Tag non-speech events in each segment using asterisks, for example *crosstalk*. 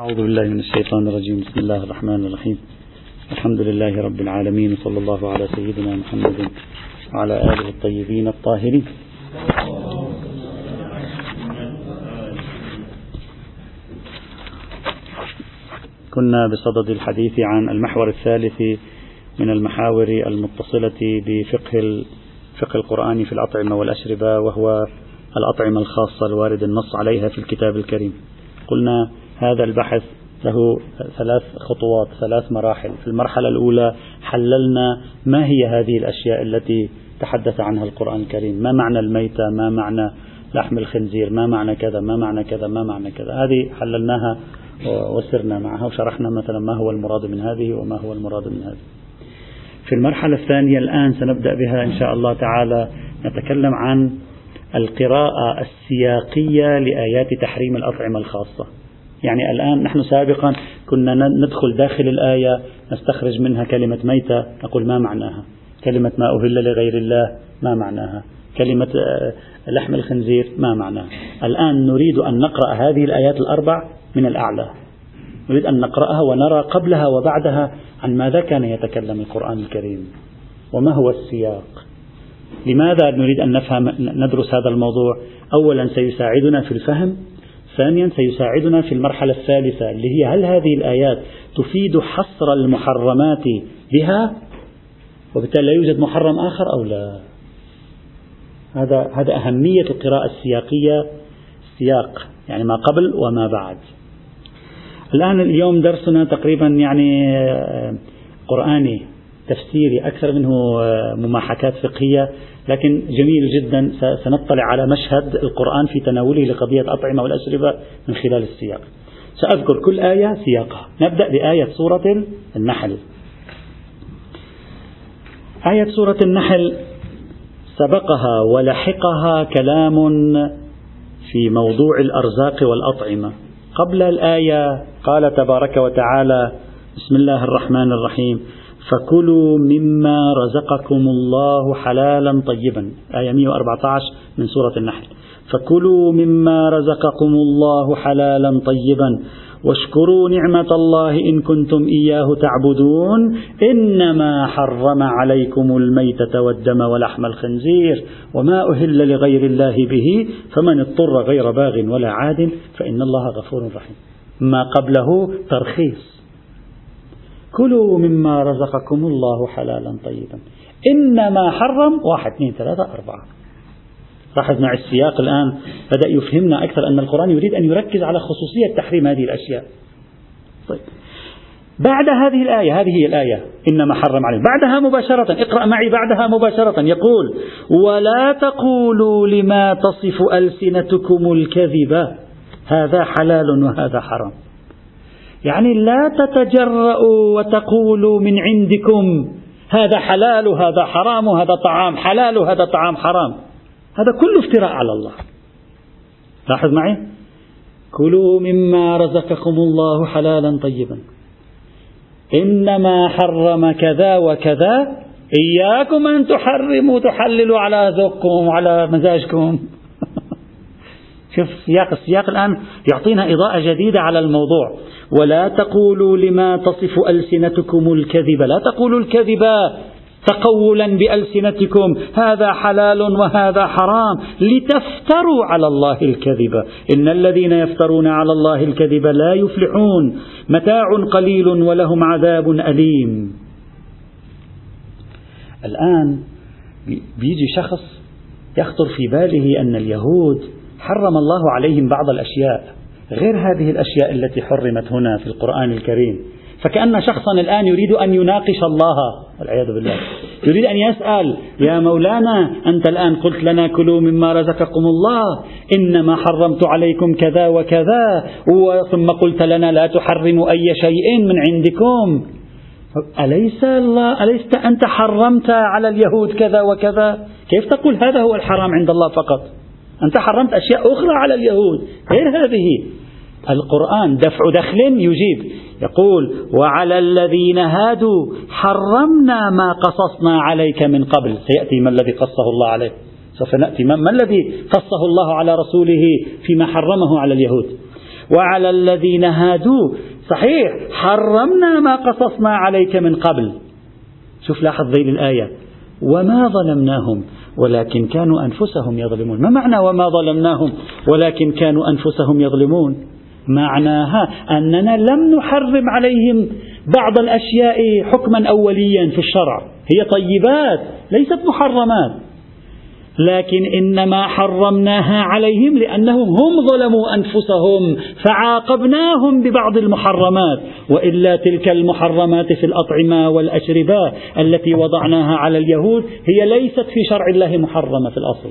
أعوذ بالله من الشيطان الرجيم. بسم الله الرحمن الرحيم. الحمد لله رب العالمين صلى الله على سيدنا محمد وعلى آله الطيبين الطاهرين. كنا بصدد الحديث عن المحور الثالث من المحاور المتصلة بفقه فقه القرآن في الأطعمة والأشربة وهو الأطعمة الخاصة الوارد النص عليها في الكتاب الكريم. قلنا هذا البحث له ثلاث خطوات ثلاث مراحل. في المرحلة الأولى حللنا ما هي هذه الأشياء التي تحدث عنها القرآن الكريم. ما معنى الميتة؟ ما معنى لحم الخنزير؟ ما معنى كذا؟ ما معنى كذا؟ ما معنى كذا؟ هذه حللناها وسرنا معها وشرحنا مثلا ما هو المراد من هذه وما هو المراد من هذه. في المرحلة الثانية الآن سنبدأ بها إن شاء الله تعالى. نتكلم عن القراءة السياقية لآيات تحريم الأطعمة الخاصة. يعني الآن نحن سابقا كنا ندخل داخل الآية نستخرج منها كلمة ميتة نقول ما معناها؟ كلمة ما أهل لغير الله ما معناها؟ كلمة آه، لحم الخنزير ما معناها؟ الآن نريد أن نقرأ هذه الآيات الأربع من الأعلى. نريد أن نقرأها ونرى قبلها وبعدها عن ماذا كان يتكلم القرآن الكريم. وما هو السياق؟ لماذا نريد أن نفهم ندرس هذا الموضوع؟ أولا سيساعدنا في الفهم ثانيا سيساعدنا في المرحلة الثالثة اللي هي هل هذه الآيات تفيد حصر المحرمات بها؟ وبالتالي لا يوجد محرم آخر أو لا؟ هذا هذا أهمية القراءة السياقية سياق يعني ما قبل وما بعد. الآن اليوم درسنا تقريبا يعني آه، قرآني. تفسيري أكثر منه آه، مماحكات فقهية. لكن جميل جدا سنطلع على مشهد القرآن في تناوله لقضية الأطعمة والأشربة من خلال السياق. سأذكر كل آية سياقها. نبدأ بآية سورة النحل. آية سورة النحل سبقها ولحقها كلام في موضوع الأرزاق والأطعمة. قبل الآية قال تبارك وتعالى بسم الله الرحمن الرحيم. فكلوا مما رزقكم الله حلالا طيبا. آية 114 من سورة النحل. فكلوا مما رزقكم الله حلالا طيبا. واشكروا نعمة الله إن كنتم إياه تعبدون. إنما حرم عليكم الميتة والدم ولحم الخنزير وما أهل لغير الله به. فمن اضطر غير باغ ولا عاد فإن الله غفور رحيم. ما قبله ترخيص. كلوا مما رزقكم الله حلالا طيبا. إنما حرم واحد اثنين ثلاثة أربعة. لاحظ مع السياق الآن بدأ يفهمنا أكثر أن القرآن يريد أن يركز على خصوصية تحريم هذه الأشياء. طيب. بعد هذه الآية هذه هي الآية. إنما حرم عليه بعدها مباشرة اقرأ معي بعدها مباشرة. يقول ولا تقولوا لما تصف ألسنتكم الكذب هذا حلال وهذا حرام. يعني لا تتجرأوا وتقولوا من عندكم هذا حلال وهذا حرام وهذا طعام حلال وهذا طعام حرام. هذا كله افتراء على الله. لاحظ معي؟ كلوا مما رزقكم الله حلالا طيبا. إنما حرم كذا وكذا. إياكم أن تحرموا تحللوا على ذوقكم وعلى مزاجكم. شوف سياق السياق الآن يعطينا إضاءة جديدة على الموضوع. ولا تقولوا لما تصف ألسنتكم الكذب. لا تقولوا الكذب تقولا بألسنتكم. هذا حلال وهذا حرام. لتفتروا على الله الكذب. إن الذين يفترون على الله الكذب لا يفلحون. متاع قليل ولهم عذاب أليم. الآن بيجي شخص يخطر في باله أن اليهود حرم الله عليهم بعض الأشياء غير هذه الأشياء التي حرمت هنا في القرآن الكريم. فكأن شخصا الآن يريد أن يناقش الله. والعياذ بالله. يريد أن يسأل يا مولانا أنت الآن قلت لنا كلوا مما رزقكم الله. إنما حرمت عليكم كذا وكذا. ثم قلت لنا لا تحرموا أي شيء من عندكم. أليس الله أليست أنت حرمت على اليهود كذا وكذا؟ كيف تقول هذا هو الحرام عند الله فقط؟ أنت حرمت أشياء أخرى على اليهود غير هذه. القرآن دفع دخل يجيب. يقول وعلى الذين هادوا حرمنا ما قصصنا عليك من قبل. سيأتي ما الذي قصه الله عليه. سوف نأتي ما الذي قصه الله على رسوله فيما حرمه على اليهود. وعلى الذين هادوا صحيح حرمنا ما قصصنا عليك من قبل. شوف لاحظ ذيل الآية. وما ظلمناهم ولكن كانوا أنفسهم يظلمون. ما معنى وما ظلمناهم؟ ولكن كانوا أنفسهم يظلمون. معناها أننا لم نحرم عليهم بعض الأشياء حكما أوليا في الشرع. هي طيبات ليست محرمات. لكن إنما حرمناها عليهم لأنهم هم ظلموا أنفسهم فعاقبناهم ببعض المحرمات وإلا تلك المحرمات في الأطعمة والأشربة التي وضعناها على اليهود هي ليست في شرع الله محرمة في الأصل.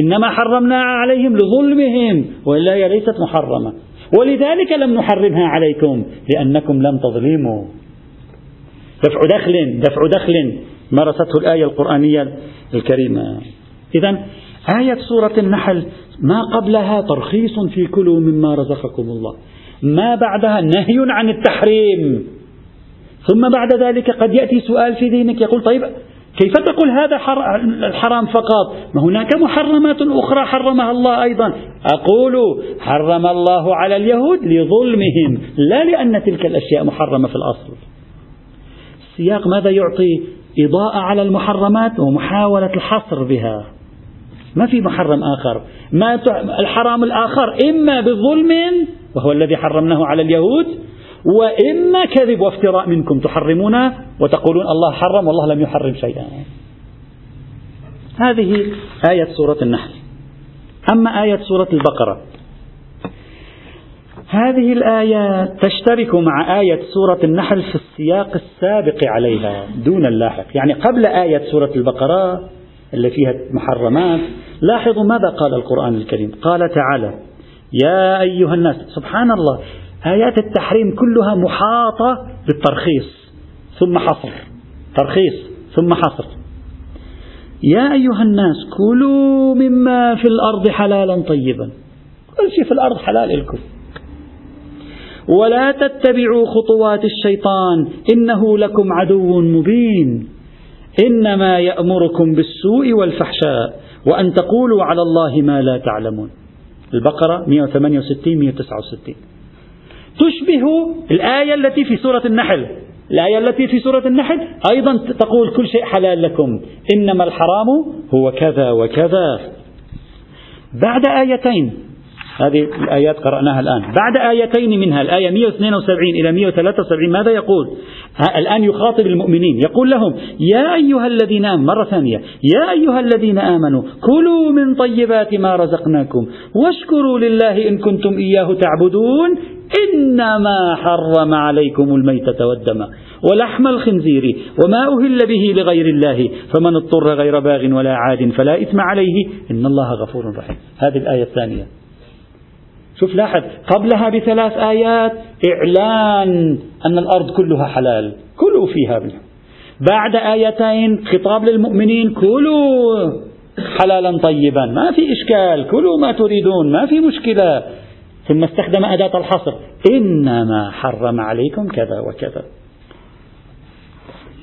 إنما حرمناها عليهم لظلمهم وإلا هي ليست محرمة. ولذلك لم نحرمها عليكم لأنكم لم تظلموا. دفع دخل دفع دخل مارسته الآية القرآنية الكريمة. إذا آية سورة النحل ما قبلها ترخيص في كلوا مما رزقكم الله. ما بعدها نهي عن التحريم. ثم بعد ذلك قد يأتي سؤال في ذهنك يقول طيب كيف تقول هذا الحرام فقط؟ ما هناك محرمات أخرى حرمها الله أيضا. أقول حرم الله على اليهود لظلمهم لا لأن تلك الأشياء محرمة في الأصل. السياق ماذا يعطي؟ إضاءة على المحرمات ومحاولة الحصر بها. ما في محرم آخر. ما الحرام الآخر إما بظلم وهو الذي حرمناه على اليهود وإما كذب وافتراء منكم. تحرمون وتقولون الله حرم والله لم يحرم شيئا. هذه آية سورة النحل. أما آية سورة البقرة. هذه الآية تشترك مع آية سورة النحل في السياق السابق عليها دون اللاحق. يعني قبل آية سورة البقرة اللي فيها محرمات. لاحظوا ماذا قال القرآن الكريم؟ قال تعالى يا أيها الناس سبحان الله آيات التحريم كلها محاطة بالترخيص ثم حصر. ترخيص ثم حصر. يا أيها الناس كلوا مما في الأرض حلالا طيبا. كل شيء في الأرض حلال لكم. ولا تتبعوا خطوات الشيطان إنه لكم عدو مبين. إنما يأمركم بالسوء والفحشاء وأن تقولوا على الله ما لا تعلمون. البقرة 168 169 تشبه الآية التي في سورة النحل. الآية التي في سورة النحل أيضا تقول كل شيء حلال لكم. إنما الحرام هو كذا وكذا. بعد آيتين هذه الآيات قرأناها الآن. بعد آيتين منها الآية 172 إلى 173 ماذا يقول؟ الآن يخاطب المؤمنين يقول لهم يا أيها الذين آمنوا مرة ثانية يا أيها الذين آمنوا كلوا من طيبات ما رزقناكم واشكروا لله إن كنتم إياه تعبدون إنما حرم عليكم الميتة والدم ولحم الخنزير وما أهل به لغير الله فمن اضطر غير باغ ولا عاد فلا إثم عليه إن الله غفور رحيم. هذه الآية الثانية. شوف لاحظ قبلها بثلاث آيات إعلان أن الأرض كلها حلال كلوا فيها منها. بعد آيتين خطاب للمؤمنين كلوا حلالا طيبا ما في إشكال كلوا ما تريدون ما في مشكلة. ثم استخدم أداة الحصر إنما حرم عليكم كذا وكذا.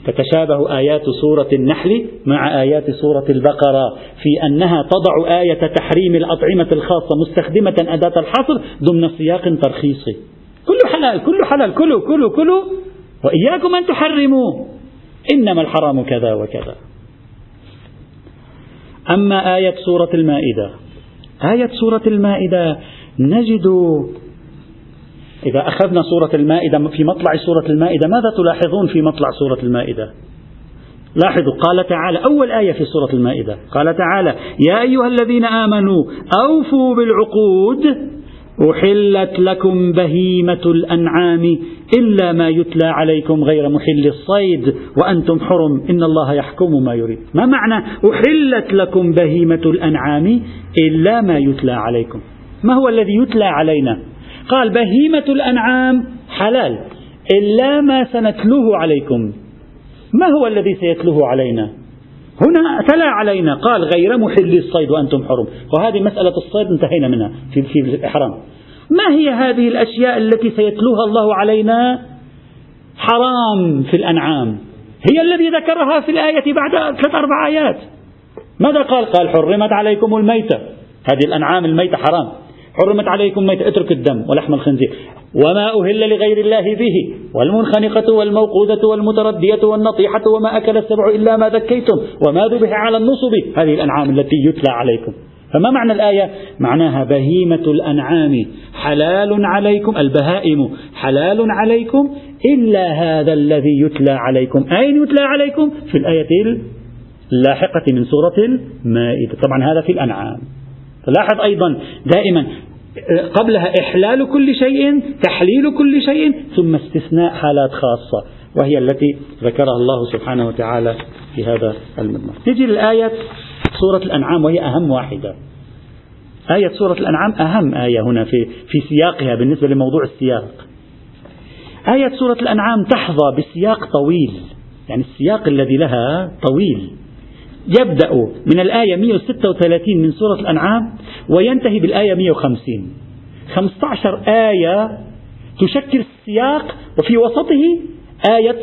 تتشابه آيات سورة النحل مع آيات سورة البقرة في أنها تضع آية تحريم الأطعمة الخاصة مستخدمة أداة الحصر ضمن سياق ترخيصي. كل حلال كل حلال كلوا كلوا كلوا وإياكم أن تحرموا إنما الحرام كذا وكذا. أما آية سورة المائدة آية سورة المائدة نجد إذا أخذنا سورة المائدة في مطلع سورة المائدة ماذا تلاحظون في مطلع سورة المائدة؟ لاحظوا قال تعالى أول آية في سورة المائدة قال تعالى يا أيها الذين آمنوا أوفوا بالعقود أحلت لكم بهيمة الأنعام إلا ما يتلى عليكم غير محل الصيد وأنتم حرم إن الله يحكم ما يريد. ما معنى أحلت لكم بهيمة الأنعام إلا ما يتلى عليكم؟ ما هو الذي يتلى علينا؟ قال بهيمة الأنعام حلال إلا ما سنتلوه عليكم. ما هو الذي سيتلوه علينا؟ هنا تلا علينا. قال غير محل الصيد وأنتم حرم. وهذه مسألة الصيد انتهينا منها في, في الإحرام. ما هي هذه الأشياء التي سيتلوها الله علينا؟ حرام في الأنعام. هي الذي ذكرها في الآية بعد ثلاث أربع آيات. ماذا قال؟ قال حرمت عليكم الميتة. هذه الأنعام الميتة حرام. حرمت عليكم ميت اترك الدم ولحم الخنزير. وما أهل لغير الله به والمنخنقة والموقوذة والمتردية والنطيحة وما أكل السبع إلا ما ذكيتم وما ذبح على النصب هذه الأنعام التي يتلى عليكم. فما معنى الآية؟ معناها بهيمة الأنعام. حلال عليكم البهائم. حلال عليكم إلا هذا الذي يتلى عليكم. أين يتلى عليكم؟ في الآية اللاحقة من سورة المائدة. طبعا هذا في الأنعام. فلاحظ أيضا دائما قبلها إحلال كل شيء تحليل كل شيء ثم استثناء حالات خاصة وهي التي ذكرها الله سبحانه وتعالى في هذا المضمار نجي للآية سورة الأنعام وهي أهم واحدة. آية سورة الأنعام أهم آية هنا في في سياقها بالنسبة لموضوع السياق. آية سورة الأنعام تحظى بسياق طويل يعني السياق الذي لها طويل. يبدأ من الآية 136 من سورة الأنعام وينتهي بالآية 150 15 آية تشكل السياق وفي وسطه آية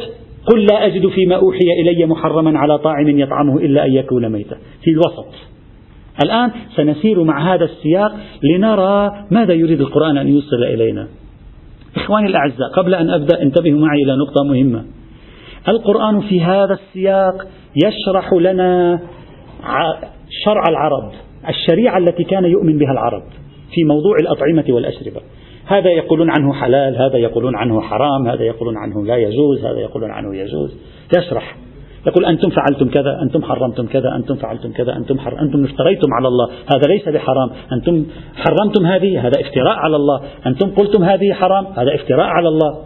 قل لا أجد فيما أوحي إلي محرما على طاعم يطعمه إلا أن يكون ميتا. في الوسط. الآن سنسير مع هذا السياق لنرى ماذا يريد القرآن أن يوصل إلينا. إخواني الأعزاء قبل أن أبدأ انتبهوا معي إلى نقطة مهمة. القرآن في هذا السياق يشرح لنا شرع العرب الشريعة التي كان يؤمن بها العرب في موضوع الأطعمة والأشربة. هذا يقولون عنه حلال هذا يقولون عنه حرام هذا يقولون عنه لا يجوز هذا يقولون عنه يجوز. يشرح. يقول أنتم فعلتم كذا أنتم حرمتم كذا أنتم فعلتم كذا أنتم حر... أنتم افتريتم على الله هذا ليس بحرام. أنتم حرمتم هذه هذا افتراء على الله. أنتم قلتم هذه حرام هذا افتراء على الله.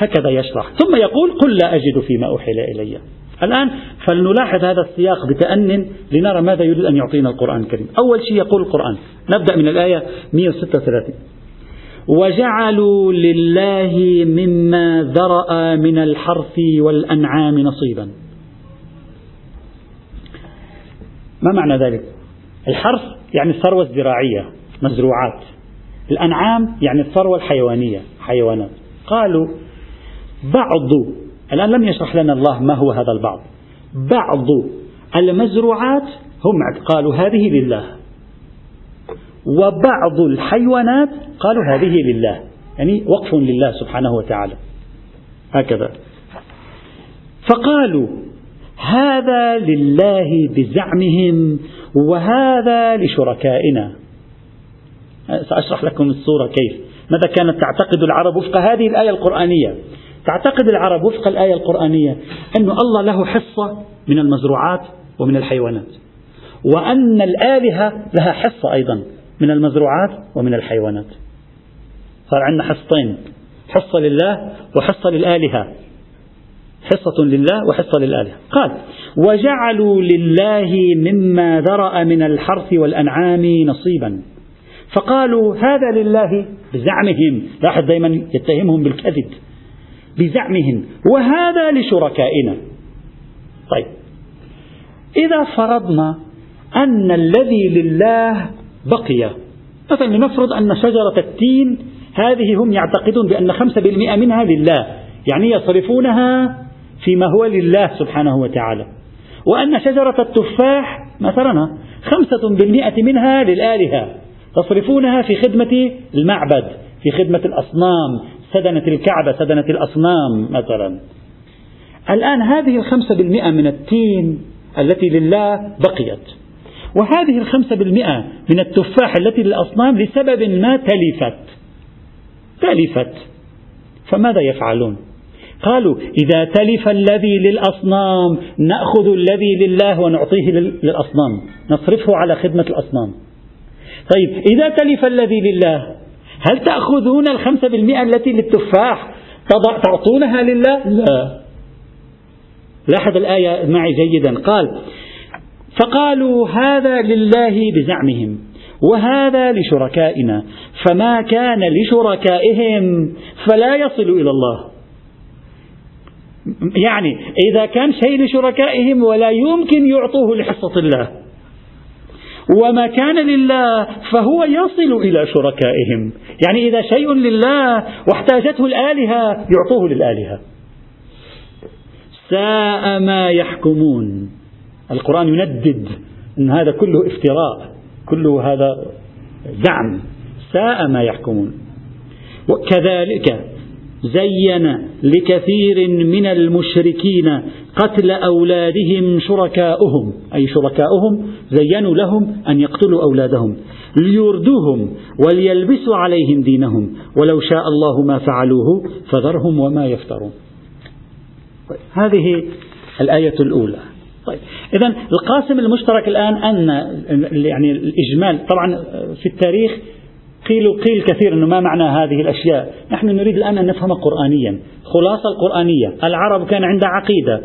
هكذا يشرح. ثم يقول قل لا أجد فيما أوحي إلي. الآن فلنلاحظ هذا السياق بتأن لنرى ماذا يريد أن يعطينا القرآن الكريم. أول شيء يقول القرآن. نبدأ من الآية 136 وجعلوا لله مما ذرأ من الحرث والأنعام نصيبا. ما معنى ذلك؟ الحرث يعني الثروة الزراعية مزروعات. الأنعام يعني الثروة الحيوانية حيوانات. قالوا بعض الآن لم يشرح لنا الله ما هو هذا البعض. بعض المزروعات هم قالوا هذه لله. وبعض الحيوانات قالوا هذه لله. يعني وقف لله سبحانه وتعالى. هكذا. فقالوا هذا لله بزعمهم وهذا لشركائنا. سأشرح لكم الصورة كيف. ماذا كانت تعتقد العرب وفق هذه الآية القرآنية؟ تعتقد العرب وفق الآية القرآنية أن الله له حصة من المزروعات ومن الحيوانات وأن الآلهة لها حصة أيضا من المزروعات ومن الحيوانات. صار عندنا حصتين حصة لله وحصة للآلهة. حصة لله وحصة للآلهة. قال وجعلوا لله مما ذرأ من الحرث والأنعام نصيبا. فقالوا هذا لله بزعمهم. لاحظ دائما يتهمهم بالكذب. بزعمهم. وهذا لشركائنا. طيب. إذا فرضنا أن الذي لله بقي مثلا لنفرض أن شجرة التين هذه هم يعتقدون بأن خمسة بالمئة منها لله يعني يصرفونها فيما هو لله سبحانه وتعالى. وأن شجرة التفاح مثلا خمسة بالمئة منها للآلهة تصرفونها في خدمة المعبد في خدمة الأصنام سدنة الكعبة سدنة الأصنام مثلا. الآن هذه الخمسة بالمئة من التين التي لله بقيت. وهذه الخمسة بالمئة من التفاح التي للأصنام لسبب ما تلفت. تلفت. فماذا يفعلون؟ قالوا إذا تلف الذي للأصنام نأخذ الذي لله ونعطيه للأصنام. نصرفه على خدمة الأصنام. طيب إذا تلف الذي لله هل تأخذون الخمسة بالمئة التي للتفاح تعطونها لله؟ لا. لاحظ الآية معي جيدا. قال فقالوا هذا لله بزعمهم وهذا لشركائنا فما كان لشركائهم فلا يصل إلى الله. يعني إذا كان شيء لشركائهم ولا يمكن يعطوه لحصة الله. وما كان لله فهو يصل إلى شركائهم. يعني إذا شيء لله واحتاجته الآلهة يعطوه للآلهة. ساء ما يحكمون. القرآن يندد أن هذا كله افتراء كله هذا زعم. ساء ما يحكمون. وكذلك زين لكثير من المشركين قتل أولادهم شركاؤهم. أي شركاؤهم زينوا لهم أن يقتلوا أولادهم ليردوهم وليلبسوا عليهم دينهم. ولو شاء الله ما فعلوه فذرهم وما يفترون. هذه الآية الأولى. طيب إذا القاسم المشترك الآن أن يعني الإجمال طبعا في التاريخ قيل قيل كثير أنه ما معنى هذه الأشياء. نحن نريد الآن أن نفهم قرآنيا. خلاصة القرآنية. العرب كان عندها عقيدة.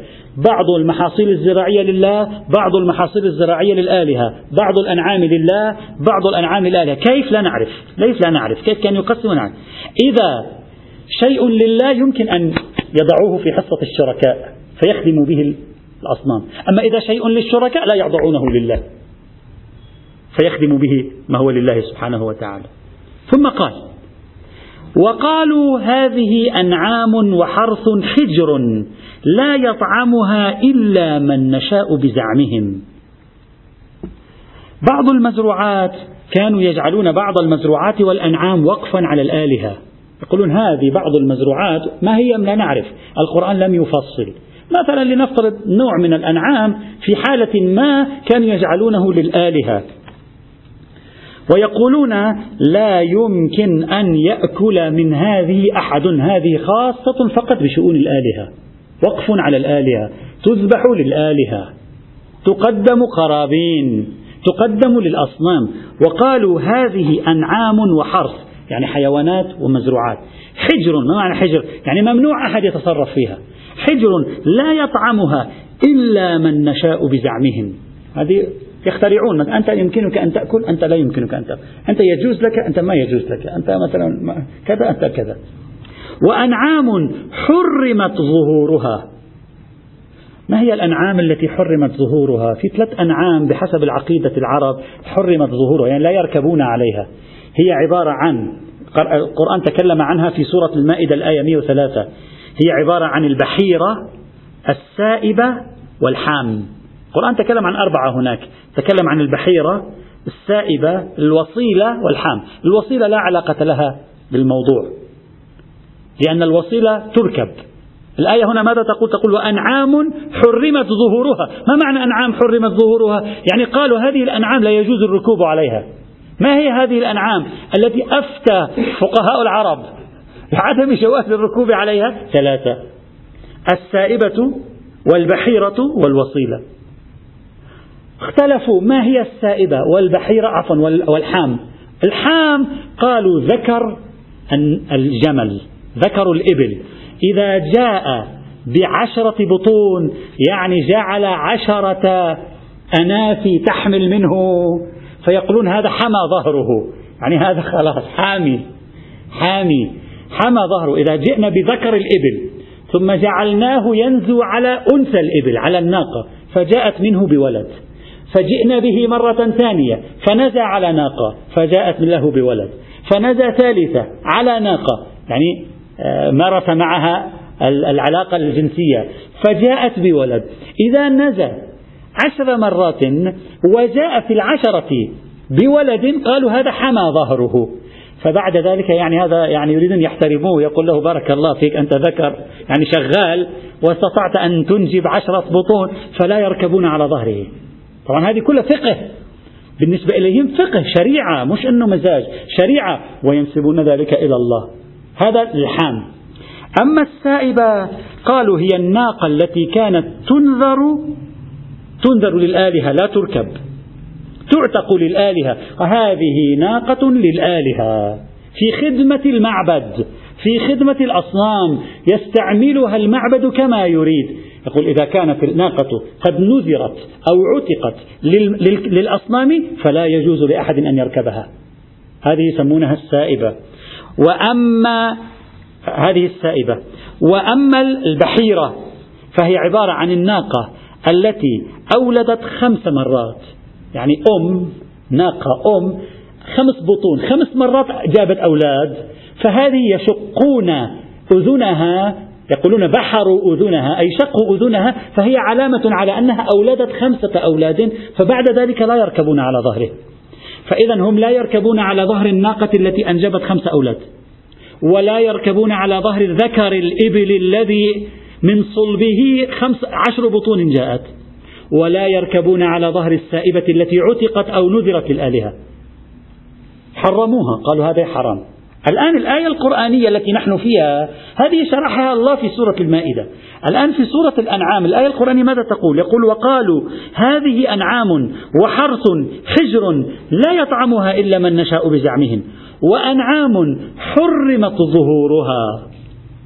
بعض المحاصيل الزراعية لله بعض المحاصيل الزراعية للآلهة بعض الأنعام لله بعض الأنعام للآلهة. كيف لا نعرف؟ كيف لا نعرف؟ كيف كان يقسم نعرف إذا شيء لله يمكن أن يضعوه في حصة الشركاء فيخدموا به الأصنام. أما إذا شيء للشركاء لا يضعونه لله فيخدم به ما هو لله سبحانه وتعالى. ثم قال وقالوا هذه أنعام وحرث حجر لا يطعمها إلا من نشاء بزعمهم. بعض المزروعات كانوا يجعلون بعض المزروعات والأنعام وقفا على الآلهة. يقولون هذه بعض المزروعات ما هي لا نعرف القرآن لم يفصل. مثلا لنفترض نوع من الأنعام في حالة ما كانوا يجعلونه للآلهة. ويقولون لا يمكن أن يأكل من هذه أحد. هذه خاصة فقط بشؤون الآلهة. وقف على الآلهة. تذبح للآلهة. تقدم قرابين. تقدم للأصنام. وقالوا هذه أنعام وحرث. يعني حيوانات ومزروعات. حجر. ما معنى حجر؟ يعني ممنوع أحد يتصرف فيها. حجر لا يطعمها إلا من نشاء بزعمهم. هذه يخترعون. مثلا أنت يمكنك أن تأكل أنت لا يمكنك أن تأكل. أنت يجوز لك أنت ما يجوز لك. أنت مثلا كذا أنت كذا. وأنعام حرمت ظهورها. ما هي الأنعام التي حرمت ظهورها؟ في ثلاث أنعام بحسب العقيدة العرب حرمت ظهورها يعني لا يركبون عليها. هي عبارة عن القرآن تكلم عنها في سورة المائدة الآية 103 هي عبارة عن البحيرة السائبة والحام القرآن تكلم عن أربعة هناك. تكلم عن البحيرة السائبة الوصيلة والحام. الوصيلة لا علاقة لها بالموضوع لأن الوصيلة تركب. الآية هنا ماذا تقول؟ تقول وأنعام حرمت ظهورها. ما معنى أنعام حرمت ظهورها؟ يعني قالوا هذه الأنعام لا يجوز الركوب عليها. ما هي هذه الأنعام التي أفتى فقهاء العرب بعدم جواز الركوب عليها؟ ثلاثة. السائبة والبحيرة والوصيلة. اختلفوا ما هي السائبة والبحيرة عفوا والحام. الحام قالوا ذكر الجمل ذكر الإبل. إذا جاء بعشرة بطون يعني جعل عشرة أنافي تحمل منه فيقولون هذا حمى ظهره. يعني هذا خلاص حامي حامي حمى ظهره. إذا جئنا بذكر الإبل ثم جعلناه ينزو على أنثى الإبل على الناقة فجاءت منه بولد. فجئنا به مرة ثانية فنزى على ناقة فجاءت له بولد. فنزى ثالثة على ناقة يعني آه، مارس معها العلاقة الجنسية فجاءت بولد. إذا نزى عشر مرات وجاء في العشرة بولد قالوا هذا حمى ظهره. فبعد ذلك يعني هذا يعني يريدون يحترموه يقول له بارك الله فيك أنت ذكر يعني شغال واستطعت أن تنجب عشرة بطون فلا يركبون على ظهره. طبعا هذه كلها فقه. بالنسبة إليهم فقه شريعة مش أنه مزاج شريعة وينسبون ذلك إلى الله. هذا الحام أما السائبة قالوا هي الناقة التي كانت تنذر تنذر للآلهة لا تركب. تعتق للآلهة. وهذه ناقة للآلهة. في خدمة المعبد. في خدمة الأصنام يستعملها المعبد كما يريد. يقول إذا كانت الناقة قد نذرت أو عتقت للأصنام فلا يجوز لأحد أن يركبها. هذه يسمونها السائبة. وأما هذه السائبة. وأما البحيرة فهي عبارة عن الناقة التي أولدت خمس مرات. يعني أم ناقة أم خمس بطون خمس مرات جابت أولاد. فهذه يشقون أذنها يقولون بحروا أذنها أي شقوا أذنها فهي علامة على أنها أولدت خمسة أولاد فبعد ذلك لا يركبون على ظهره. فإذا هم لا يركبون على ظهر الناقة التي أنجبت خمس أولاد ولا يركبون على ظهر الذكر الإبل الذي من صلبه خمس عشر بطون جاءت ولا يركبون على ظهر السائبة التي عتقت أو نذرت للآلهة. حرموها قالوا هذا حرام. الآن الآية القرآنية التي نحن فيها هذه شرحها الله في سورة المائدة. الآن في سورة الأنعام الآية القرآنية ماذا تقول؟ يقول وقالوا هذه أنعام وحرث حجر لا يطعمها إلا من نشاء بزعمهم وأنعام حرمت ظهورها.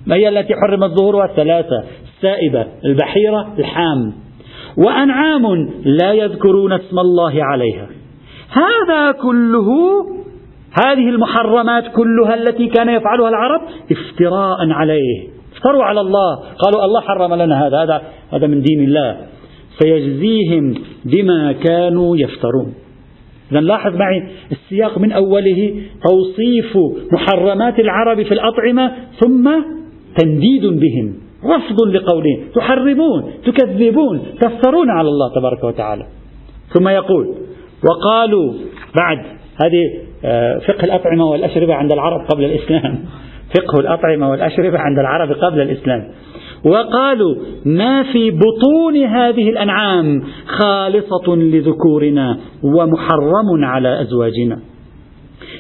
ما هي التي حرمت ظهورها؟ الثلاثة السائبة البحيرة الحام. وأنعام لا يذكرون اسم الله عليها. هذا كله هذه المحرمات كلها التي كان يفعلها العرب افتراء عليه. افتروا على الله. قالوا الله حرم لنا هذا هذا هذا من دين الله. سيجزيهم بما كانوا يفترون. إذا لاحظ معي السياق من أوله توصيف محرمات العرب في الأطعمة ثم تنديد بهم. رفض لقولهم. تحرمون تكذبون تفترون على الله تبارك وتعالى. ثم يقول وقالوا بعد هذه فقه الأطعمة والأشربة عند العرب قبل الإسلام. *laughs* فقه الأطعمة والأشربة عند العرب قبل الإسلام. وقالوا ما في بطون هذه الأنعام خالصة لذكورنا ومحرم على أزواجنا.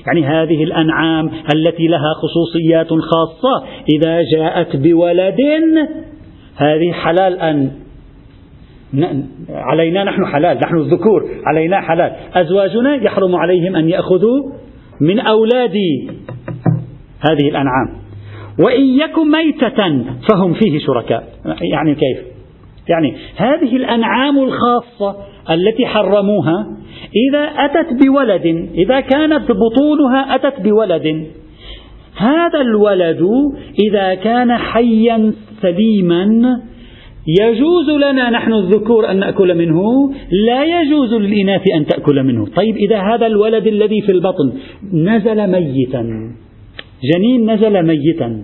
يعني هذه الأنعام التي لها خصوصيات خاصة إذا جاءت بولد هذه حلال أن علينا نحن حلال نحن الذكور علينا حلال. أزواجنا يحرم عليهم أن يأخذوا من أولاد هذه الأنعام. وإن يكن ميتة فهم فيه شركاء. يعني كيف؟ يعني هذه الأنعام الخاصة التي حرموها إذا أتت بولد إذا كانت بطونها أتت بولد. هذا الولد إذا كان حيا سليما يجوز لنا نحن الذكور أن نأكل منه لا يجوز للإناث أن تأكل منه. طيب إذا هذا الولد الذي في البطن نزل ميتا جنين نزل ميتا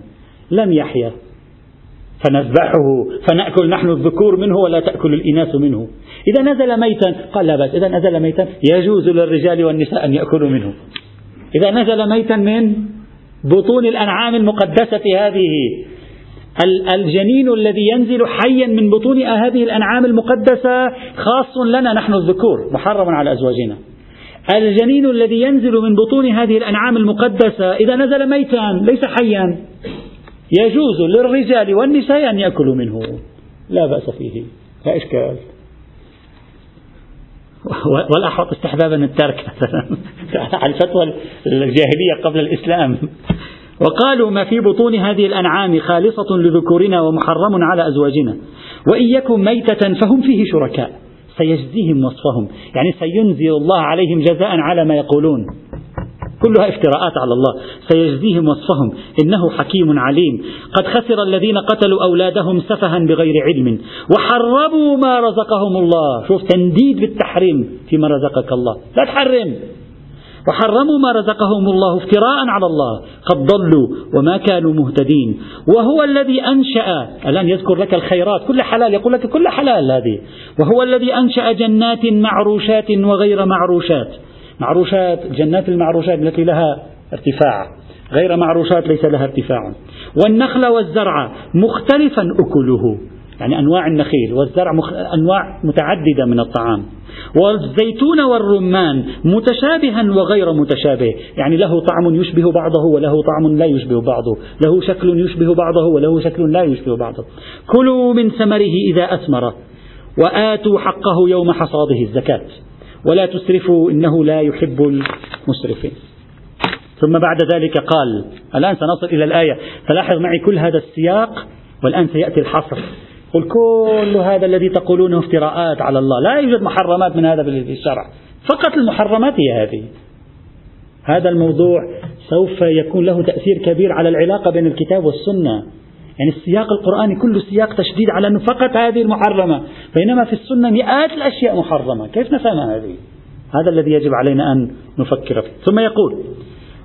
لم يحيا فنذبحه فنأكل نحن الذكور منه ولا تأكل الإناث منه. إذا نزل ميتا قال لا بأس إذا نزل ميتا يجوز للرجال والنساء أن يأكلوا منه. إذا نزل ميتا من بطون الأنعام المقدسة هذه الجنين الذي ينزل حيا من بطون هذه الأنعام المقدسة خاص لنا نحن الذكور محرم على أزواجنا. الجنين الذي ينزل من بطون هذه الأنعام المقدسة إذا نزل ميتا ليس حيا. يجوز للرجال والنساء أن يأكلوا منه. لا بأس فيه. لا إشكال. والأحوط استحبابا الترك. على *laughs* الفتوى الجاهلية قبل الإسلام. وقالوا ما في بطون هذه الأنعام خالصة لذكورنا ومحرم على أزواجنا. وإن يكن ميتة فهم فيه شركاء. سيجزيهم وصفهم. يعني سينزل الله عليهم جزاء على ما يقولون. كلها افتراءات على الله. سيجزيهم وصفهم. إنه حكيم عليم. قد خسر الذين قتلوا أولادهم سفها بغير علم. وحرموا ما رزقهم الله. شوف تنديد بالتحريم فيما رزقك الله. لا تحرم. وحرموا ما رزقهم الله افتراء على الله. قد ضلوا وما كانوا مهتدين. وهو الذي أنشأ ألآن يذكر لك الخيرات كل حلال يقول لك كل حلال هذه. وهو الذي أنشأ جنات معروشات وغير معروشات. معروشات جنات المعروشات التي لها ارتفاع. غير معروشات ليس لها ارتفاع. والنخل والزرع مختلفا أكله. يعني أنواع النخيل والزرع مخ... أنواع متعددة من الطعام. والزيتون والرمان متشابها وغير متشابه. يعني له طعم يشبه بعضه وله طعم لا يشبه بعضه. له شكل يشبه بعضه وله شكل لا يشبه بعضه. كلوا من ثمره إذا أثمر وآتوا حقه يوم حصاده الزكاة. ولا تسرفوا إنه لا يحب المسرفين. ثم بعد ذلك قال الآن سنصل إلى الآية. فلاحظ معي كل هذا السياق والآن سيأتي الحصر. قل كل هذا الذي تقولونه افتراءات على الله. لا يوجد محرمات من هذا في الشرع. فقط المحرمات هي هذه. هذا الموضوع سوف يكون له تأثير كبير على العلاقة بين الكتاب والسنة. يعني السياق القرآني كله سياق تشديد على أنه فقط هذه المحرمة. بينما في السنة مئات الأشياء محرمة. كيف نفهم هذه؟ هذا الذي يجب علينا أن نفكر فيه. ثم يقول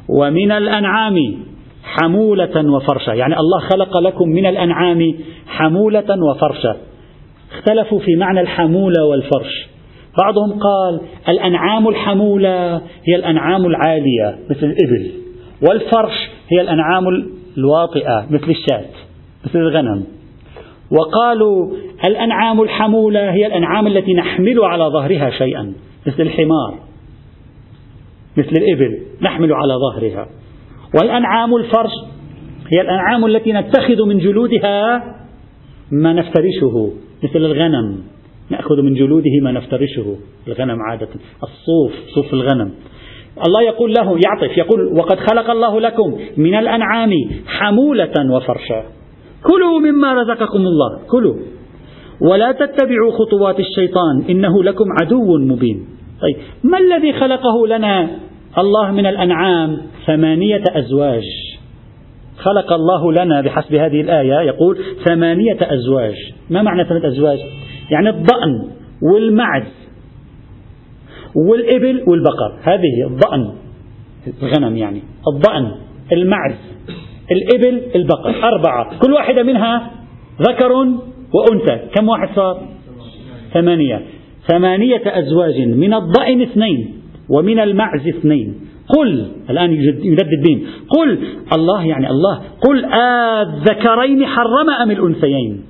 ومن الأنعام حمولة وفرشة. يعني الله خلق لكم من الأنعام حمولة وفرشة. اختلفوا في معنى الحمولة والفرش. بعضهم قال الأنعام الحمولة هي الأنعام العالية مثل الإبل. والفرش هي الأنعام الواطئة مثل الشاة مثل الغنم. وقالوا الأنعام الحمولة هي الأنعام التي نحمل على ظهرها شيئا مثل الحمار مثل الإبل نحمل على ظهرها. والأنعام الفرش هي الأنعام التي نتخذ من جلودها ما نفترشه مثل الغنم. نأخذ من جلوده ما نفترشه. الغنم عادة الصوف صوف الغنم. الله يقول له يعطف يقول وقد خلق الله لكم من الأنعام حمولة وفرشا. كلوا مما رزقكم الله كلوا. ولا تتبعوا خطوات الشيطان إنه لكم عدو مبين. طيب ما الذي خلقه لنا الله من الأنعام ثمانية أزواج. خلق الله لنا بحسب هذه الآية يقول ثمانية أزواج. ما معنى ثمانية أزواج؟ يعني الضأن والمعز والإبل والبقر. هذه الضأن الغنم يعني. الضأن المعز الإبل البقر. أربعة. كل واحدة منها ذكر وأنثى. كم واحد صار؟ ثمانية. ثمانية أزواج من الضأن اثنين. ومن المعز اثنين. قل الآن يجدد بهم قل الله يعني الله. قل الذكرين حرم أم الأنثيين؟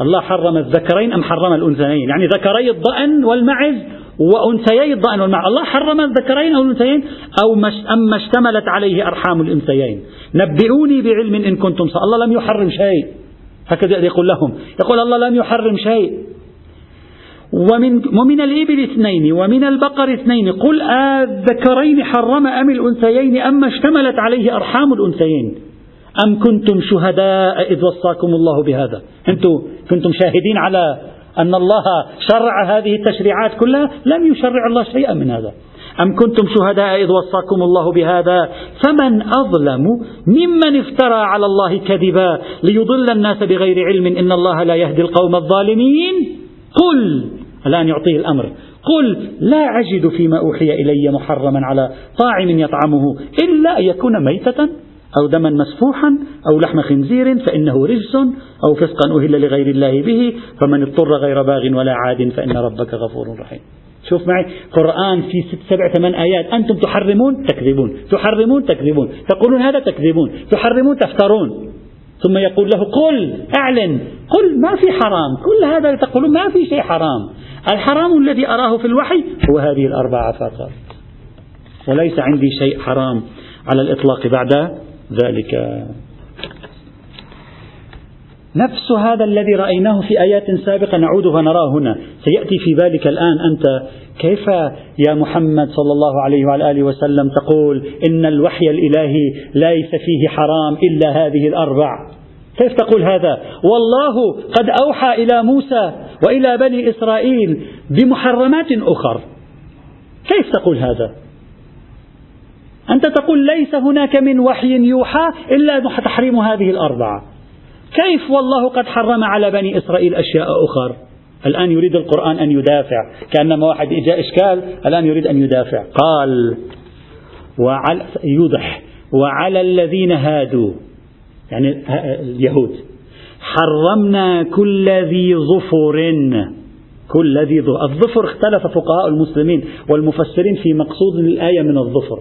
الله حرم الذكرين أم حرم الأنثيين؟ يعني ذكري الضأن والمعز وأنثيي الضأن والمعز. الله حرم الذكرين أو الأنثيين؟ أو مش أم ما اشتملت عليه أرحام الأنثيين. نبئوني بعلم إن كنتم صح الله لم يحرم شيء. هكذا يقول لهم. يقول الله لم يحرم شيء. ومن, ومن الإبل اثنين ومن البقر اثنين. قل الذكرين حرم أم الأنثيين أما اشتملت عليه أرحام الأنثيين؟ أم كنتم شهداء إذ وصاكم الله بهذا؟ أنتم كنتم شاهدين على أن الله شرع هذه التشريعات كلها؟ لم يشرع الله شيئا من هذا. أم كنتم شهداء إذ وصاكم الله بهذا؟ فمن أظلم ممن افترى على الله كذبا ليضل الناس بغير علم إن الله لا يهدي القوم الظالمين؟ قل الآن يعطيه الأمر. قل لا أجد فيما أوحي إلي محرما على طاعم يطعمه إلا أن يكون ميتة أو دما مسفوحا أو لحم خنزير فإنه رجس أو فسقا أهل لغير الله به فمن اضطر غير باغ ولا عاد فإن ربك غفور رحيم. شوف معي قرآن في ست سبع ثمان آيات أنتم تحرمون تكذبون تحرمون تكذبون تقولون هذا تكذبون تحرمون تفترون. ثم يقول له قل أعلن قل ما في حرام كل هذا تقولون ما في شيء حرام. الحرام الذي أراه في الوحي هو هذه الأربعة فقط. وليس عندي شيء حرام على الإطلاق بعد ذلك. نفس هذا الذي رأيناه في آيات سابقة نعود فنراه هنا. سيأتي في بالك الآن أنت. كيف يا محمد صلى الله عليه وعلى آله وسلم تقول إن الوحي الإلهي ليس فيه حرام إلا هذه الأربع؟ كيف تقول هذا؟ والله قد أوحى إلى موسى وإلى بني إسرائيل بمحرمات أخر. كيف تقول هذا؟ أنت تقول ليس هناك من وحي يوحى إلا تحريم هذه الأربعة. كيف والله قد حرم على بني إسرائيل أشياء أخر؟ الآن يريد القرآن أن يدافع. كأنما واحد إجاء إشكال الآن يريد أن يدافع. قال وعلى يوضح وعلى الذين هادوا. يعني اليهود. حرمنا كل ذي ظفر. كل ذي ظفر الظفر اختلف فقهاء المسلمين والمفسرين في مقصود الآية من الظفر.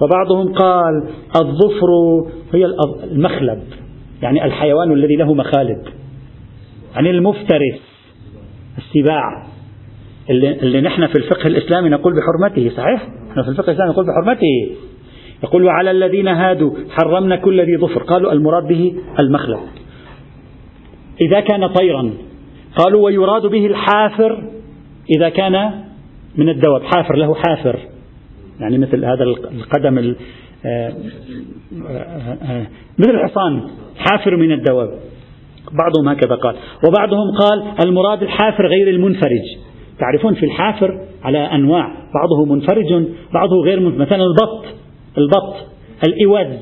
فبعضهم قال الظفر هي المخلب يعني الحيوان الذي له مخالب. يعني المفترس السباع اللي, اللي نحن في الفقه الإسلامي نقول بحرمته صحيح؟ نحن في الفقه الإسلامي نقول بحرمته. يقول وعلى الذين هادوا حرمنا كل ذي ظفر. قالوا المراد به المخلب إذا كان طيرا قالوا ويراد به الحافر إذا كان من الدواب. حافر له حافر. يعني مثل هذا القدم آه، آه، آه، مثل الحصان حافر من الدواب. بعضهم هكذا قال. وبعضهم قال المراد الحافر غير المنفرج. تعرفون في الحافر على أنواع بعضه منفرج بعضه غير منفرج. مثلا البط. البط الإوز.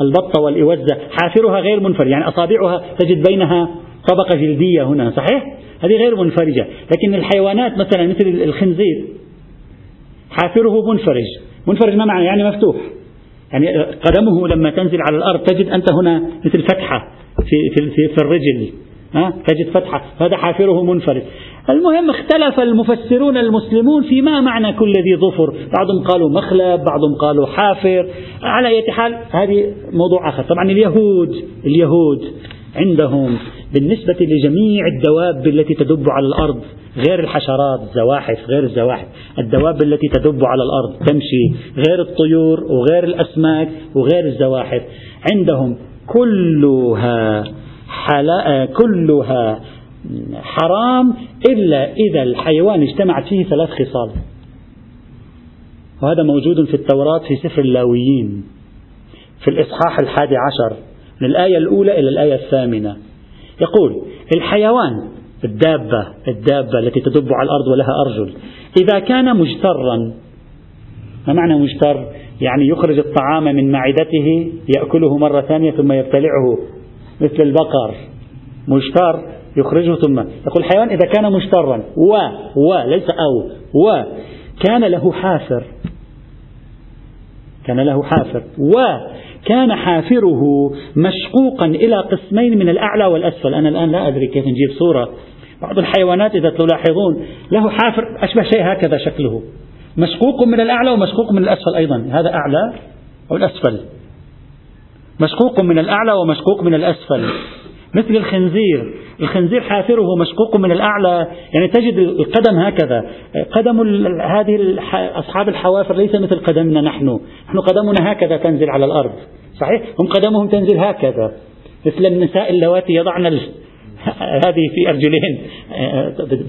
البطة والإوزة حافرها غير منفرج يعني أصابعها تجد بينها طبقة جلدية هنا صحيح؟ هذه غير منفرجة. لكن الحيوانات مثلا مثل الخنزير حافره منفرج. منفرج ما معنى؟ يعني مفتوح. يعني قدمه لما تنزل على الأرض تجد أنت هنا مثل فتحة في, في, في, في الرجل. تجد فتحة. هذا حافره منفرد. المهم اختلف المفسرون المسلمون في ما معنى كل ذي ظفر. بعضهم قالوا مخلب بعضهم قالوا حافر. على أي حال هذه موضوع آخر. طبعا اليهود اليهود عندهم بالنسبة لجميع الدواب التي تدب على الأرض غير الحشرات الزواحف غير الزواحف. الدواب التي تدب على الأرض تمشي غير الطيور وغير الأسماك وغير الزواحف. عندهم كلها كلها حرام إلا إذا الحيوان اجتمعت فيه ثلاث خصال. وهذا موجود في التوراة في سفر اللاويين في الإصحاح الحادي عشر من الآية الأولى إلى الآية الثامنة. يقول الحيوان الدابة الدابة التي تدب على الأرض ولها أرجل إذا كان مجترا ما معنى مجتر؟ يعني يخرج الطعام من معدته يأكله مرة ثانية ثم يبتلعه. مثل البقر مجتر يخرجه ثم. يقول الحيوان إذا كان مجترا و و ليس أو و كان له حافر. كان له حافر. وكان حافره مشقوقا إلى قسمين من الأعلى والأسفل. أنا الآن لا أدري كيف نجيب صورة. بعض الحيوانات إذا تلاحظون له حافر أشبه شيء هكذا شكله. مشقوق من الأعلى ومشقوق من الأسفل أيضا. هذا أعلى أو الأسفل؟ مشقوق من الأعلى ومشقوق من الأسفل. مثل الخنزير. الخنزير حافره مشقوق من الأعلى. يعني تجد القدم هكذا. قدم هذه أصحاب الحوافر ليس مثل قدمنا نحن. نحن قدمنا هكذا تنزل على الأرض. صحيح؟ هم قدمهم تنزل هكذا. مثل النساء اللواتي يضعن *laughs* هذه في أرجلين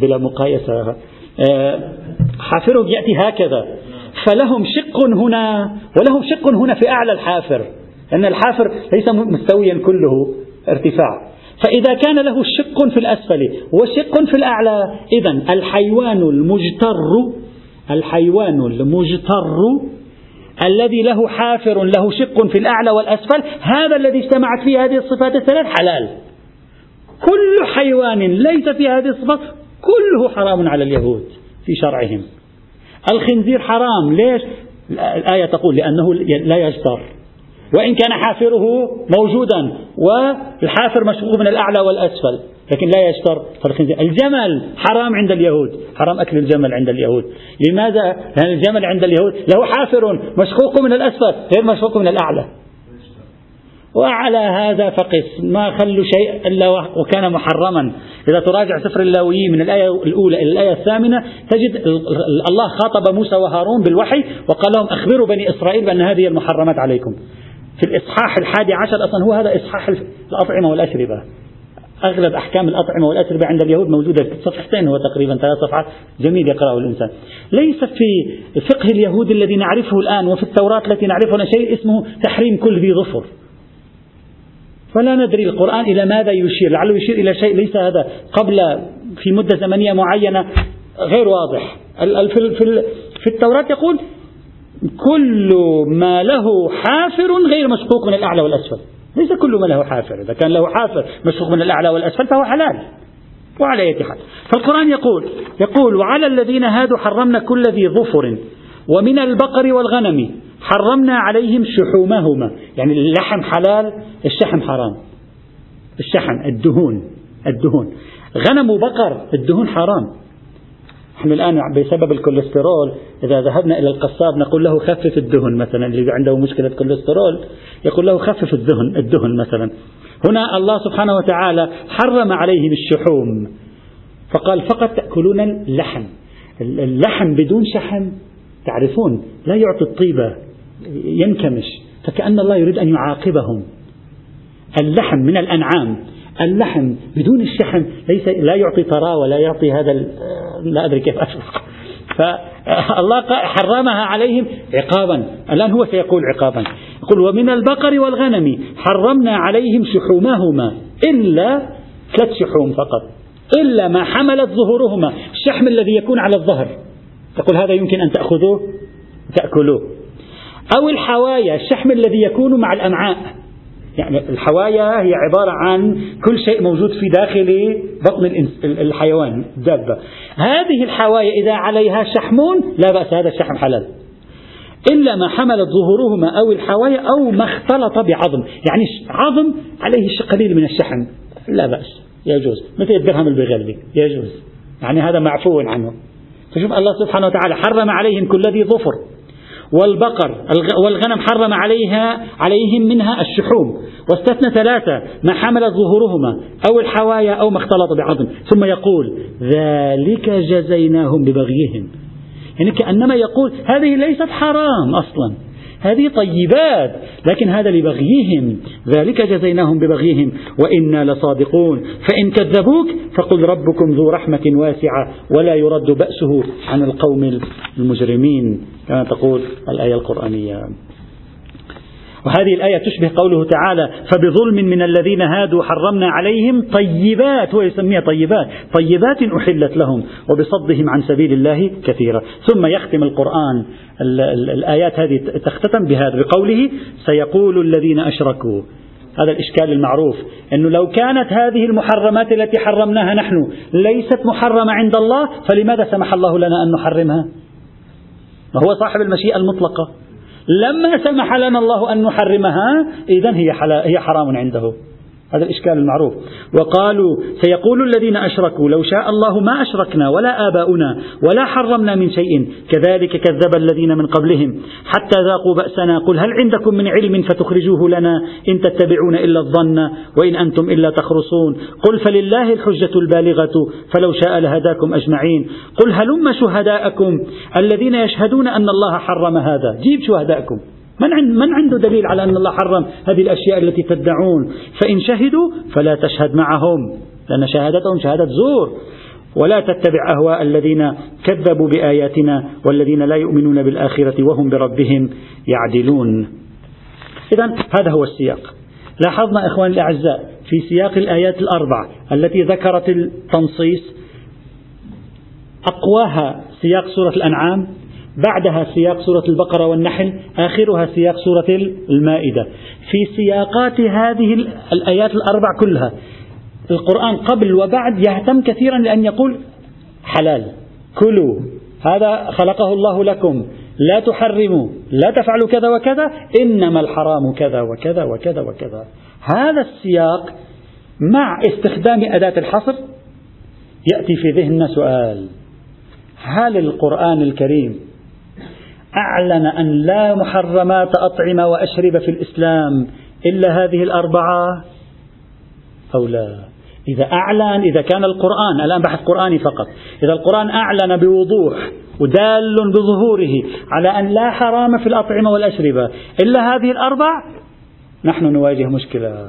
بلا مقايسة. حافرهم يأتي هكذا. فلهم شق هنا ولهم شق هنا في أعلى الحافر. لأن الحافر ليس مستويا كله ارتفاع. فإذا كان له شق في الأسفل وشق في الأعلى إذا الحيوان المجتر الحيوان المجتر الذي له حافر له شق في الأعلى والأسفل هذا الذي اجتمعت فيه هذه الصفات الثلاث حلال. كل حيوان ليس في هذه الصفات كله حرام على اليهود في شرعهم. الخنزير حرام ليش؟ الآية تقول لأنه لا يجتر. وإن كان حافره موجودا والحافر مشقوق من الأعلى والأسفل لكن لا يشتر. الجمل حرام عند اليهود حرام أكل الجمل عند اليهود. لماذا؟ لأن الجمل عند اليهود له حافر مشقوق من الأسفل غير مشقوق من الأعلى. وعلى هذا فقس ما خلوا شيء إلا وكان محرما. إذا تراجع سفر اللاويين من الآية الأولى إلى الآية الثامنة تجد الله خاطب موسى وهارون بالوحي وقال لهم أخبروا بني إسرائيل بأن هذه المحرمات عليكم. في الإصحاح الحادي عشر أصلا هو هذا إصحاح الأطعمة والأشربة. أغلب أحكام الأطعمة والأشربة عند اليهود موجودة في صفحتين هو تقريبا ثلاث صفحات. جميل يقرأه الإنسان. ليس في فقه اليهود الذي نعرفه الآن وفي التوراة التي نعرفها شيء اسمه تحريم كل ذي ظفر. فلا ندري القرآن إلى ماذا يشير لعله يشير إلى شيء ليس هذا. قبل في مدة زمنية معينة غير واضح. في التوراة يقول كل ما له حافر غير مشقوق من الأعلى والأسفل. ليس كل ما له حافر. إذا كان له حافر مشقوق من الأعلى والأسفل فهو حلال. وعلى أي حال. فالقرآن يقول يقول وعلى الذين هادوا حرمنا كل ذي ظفر ومن البقر والغنم حرمنا عليهم شحومهما. يعني اللحم حلال الشحم حرام. الشحم الدهون الدهون. غنم وبقر الدهون حرام. نحن الآن بسبب الكوليسترول إذا ذهبنا إلى القصاب نقول له خفف الدهن مثلا اللي عنده مشكلة كوليسترول يقول له خفف الدهن الدهن مثلا. هنا الله سبحانه وتعالى حرم عليهم الشحوم. فقال فقط تأكلون اللحم. اللحم بدون شحم تعرفون لا يعطي الطيبة ينكمش. فكأن الله يريد أن يعاقبهم. اللحم من الأنعام. اللحم بدون الشحم ليس لا يعطي طراوة لا يعطي هذا لا أدري كيف أشرح. فالله حرمها عليهم عقابا. الآن هو سيقول عقابا. يقول ومن البقر والغنم حرمنا عليهم شحومهما إلا ثلاث شحوم فقط. إلا ما حملت ظهورهما الشحم الذي يكون على الظهر. تقول هذا يمكن أن تأخذوه؟ تأكلوه. أو الحوايا الشحم الذي يكون مع الأمعاء. يعني الحوايا هي عبارة عن كل شيء موجود في داخل بطن الحيوان الدابة. هذه الحوايا إذا عليها شحمون لا بأس هذا الشحم حلال. إلا ما حملت ظهورهما أو الحوايا أو ما اختلط بعظم. يعني عظم عليه قليل من الشحم. لا بأس. يجوز. مثل الدرهم اللي بيغلي يجوز. يعني هذا معفو عنه. فشوف الله سبحانه وتعالى حرم عليهم كل ذي ظفر. والبقر والغنم حرم عليها عليهم منها الشحوم. واستثنى ثلاثة ما حملت ظهورهما أو الحوايا أو ما اختلط بعظم. ثم يقول ذلك جزيناهم ببغيهم. يعني كأنما يقول هذه ليست حرام أصلا. هذه طيبات لكن هذا لبغيهم. ذلك جزيناهم ببغيهم. وإنا لصادقون. فإن كذبوك فقل ربكم ذو رحمة واسعة ولا يرد بأسه عن القوم المجرمين. كما تقول الآية القرآنية. وهذه الآية تشبه قوله تعالى فبظلم من الذين هادوا حرمنا عليهم طيبات هو يسميها طيبات طيبات أحلت لهم وبصدهم عن سبيل الله كثيرا. ثم يختم القرآن الآيات هذه تختتم بهذا بقوله سيقول الذين أشركوا. هذا الإشكال المعروف أنه لو كانت هذه المحرمات التي حرمناها نحن ليست محرمة عند الله فلماذا سمح الله لنا أن نحرمها؟ وهو صاحب المشيئة المطلقة. لما سمح لنا الله أن نحرمها إذا هي, هي حرام عنده. هذا الإشكال المعروف. وقالوا سيقول الذين أشركوا لو شاء الله ما أشركنا ولا آباؤنا ولا حرمنا من شيء. كذلك كذب الذين من قبلهم. حتى ذاقوا بأسنا. قل هل عندكم من علم فتخرجوه لنا إن تتبعون إلا الظن وإن أنتم إلا تخرصون. قل فلله الحجة البالغة فلو شاء لهداكم أجمعين. قل هلم شهداءكم الذين يشهدون أن الله حرم هذا. جيب شهداءكم. من من عنده دليل على أن الله حرم هذه الأشياء التي تدعون؟ فإن شهدوا فلا تشهد معهم لأن شهادتهم شهادة زور. ولا تتبع أهواء الذين كذبوا بآياتنا والذين لا يؤمنون بالآخرة وهم بربهم يعدلون. إذا هذا هو السياق. لاحظنا إخواني الأعزاء في سياق الآيات الأربع التي ذكرت التنصيص أقواها سياق سورة الأنعام بعدها سياق سورة البقرة والنحل آخرها سياق سورة المائدة. في سياقات هذه الآيات الأربع كلها القرآن قبل وبعد يهتم كثيرا لأن يقول حلال. كلوا هذا خلقه الله لكم. لا تحرموا لا تفعلوا كذا وكذا إنما الحرام كذا وكذا وكذا وكذا. هذا السياق مع استخدام أداة الحصر يأتي في ذهننا سؤال هل القرآن الكريم أعلن أن لا محرمات أطعمة وأشربة في الإسلام إلا هذه الأربعة أو لا. إذا أعلن إذا كان القرآن الآن بحث قرآني فقط. إذا القرآن أعلن بوضوح ودال بظهوره على أن لا حرام في الأطعمة والأشربة إلا هذه الأربع نحن نواجه مشكلة.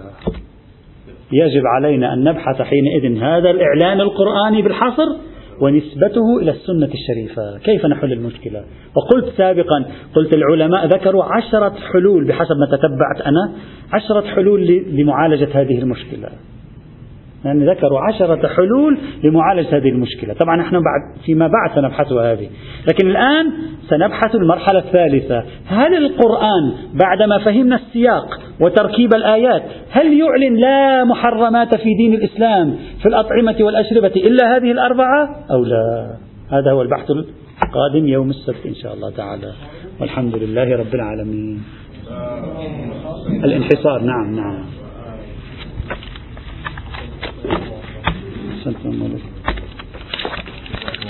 يجب علينا أن نبحث حينئذ هذا الإعلان القرآني بالحصر ونسبته إلى السنة الشريفة. كيف نحل المشكلة؟ وقلت سابقا قلت العلماء ذكروا عشرة حلول بحسب ما تتبعت أنا عشرة حلول لمعالجة هذه المشكلة. يعني ذكروا عشرة حلول لمعالجة هذه المشكلة. طبعا نحن بعد فيما بعد سنبحث هذه. لكن الآن سنبحث المرحلة الثالثة. هل القرآن بعدما فهمنا السياق وتركيب الآيات هل يعلن لا محرمات في دين الإسلام في الأطعمة والأشربة إلا هذه الأربعة أو لا؟ هذا هو البحث القادم يوم السبت إن شاء الله تعالى. والحمد لله رب العالمين. الانحصار. نعم نعم. أحسنتم عليكم.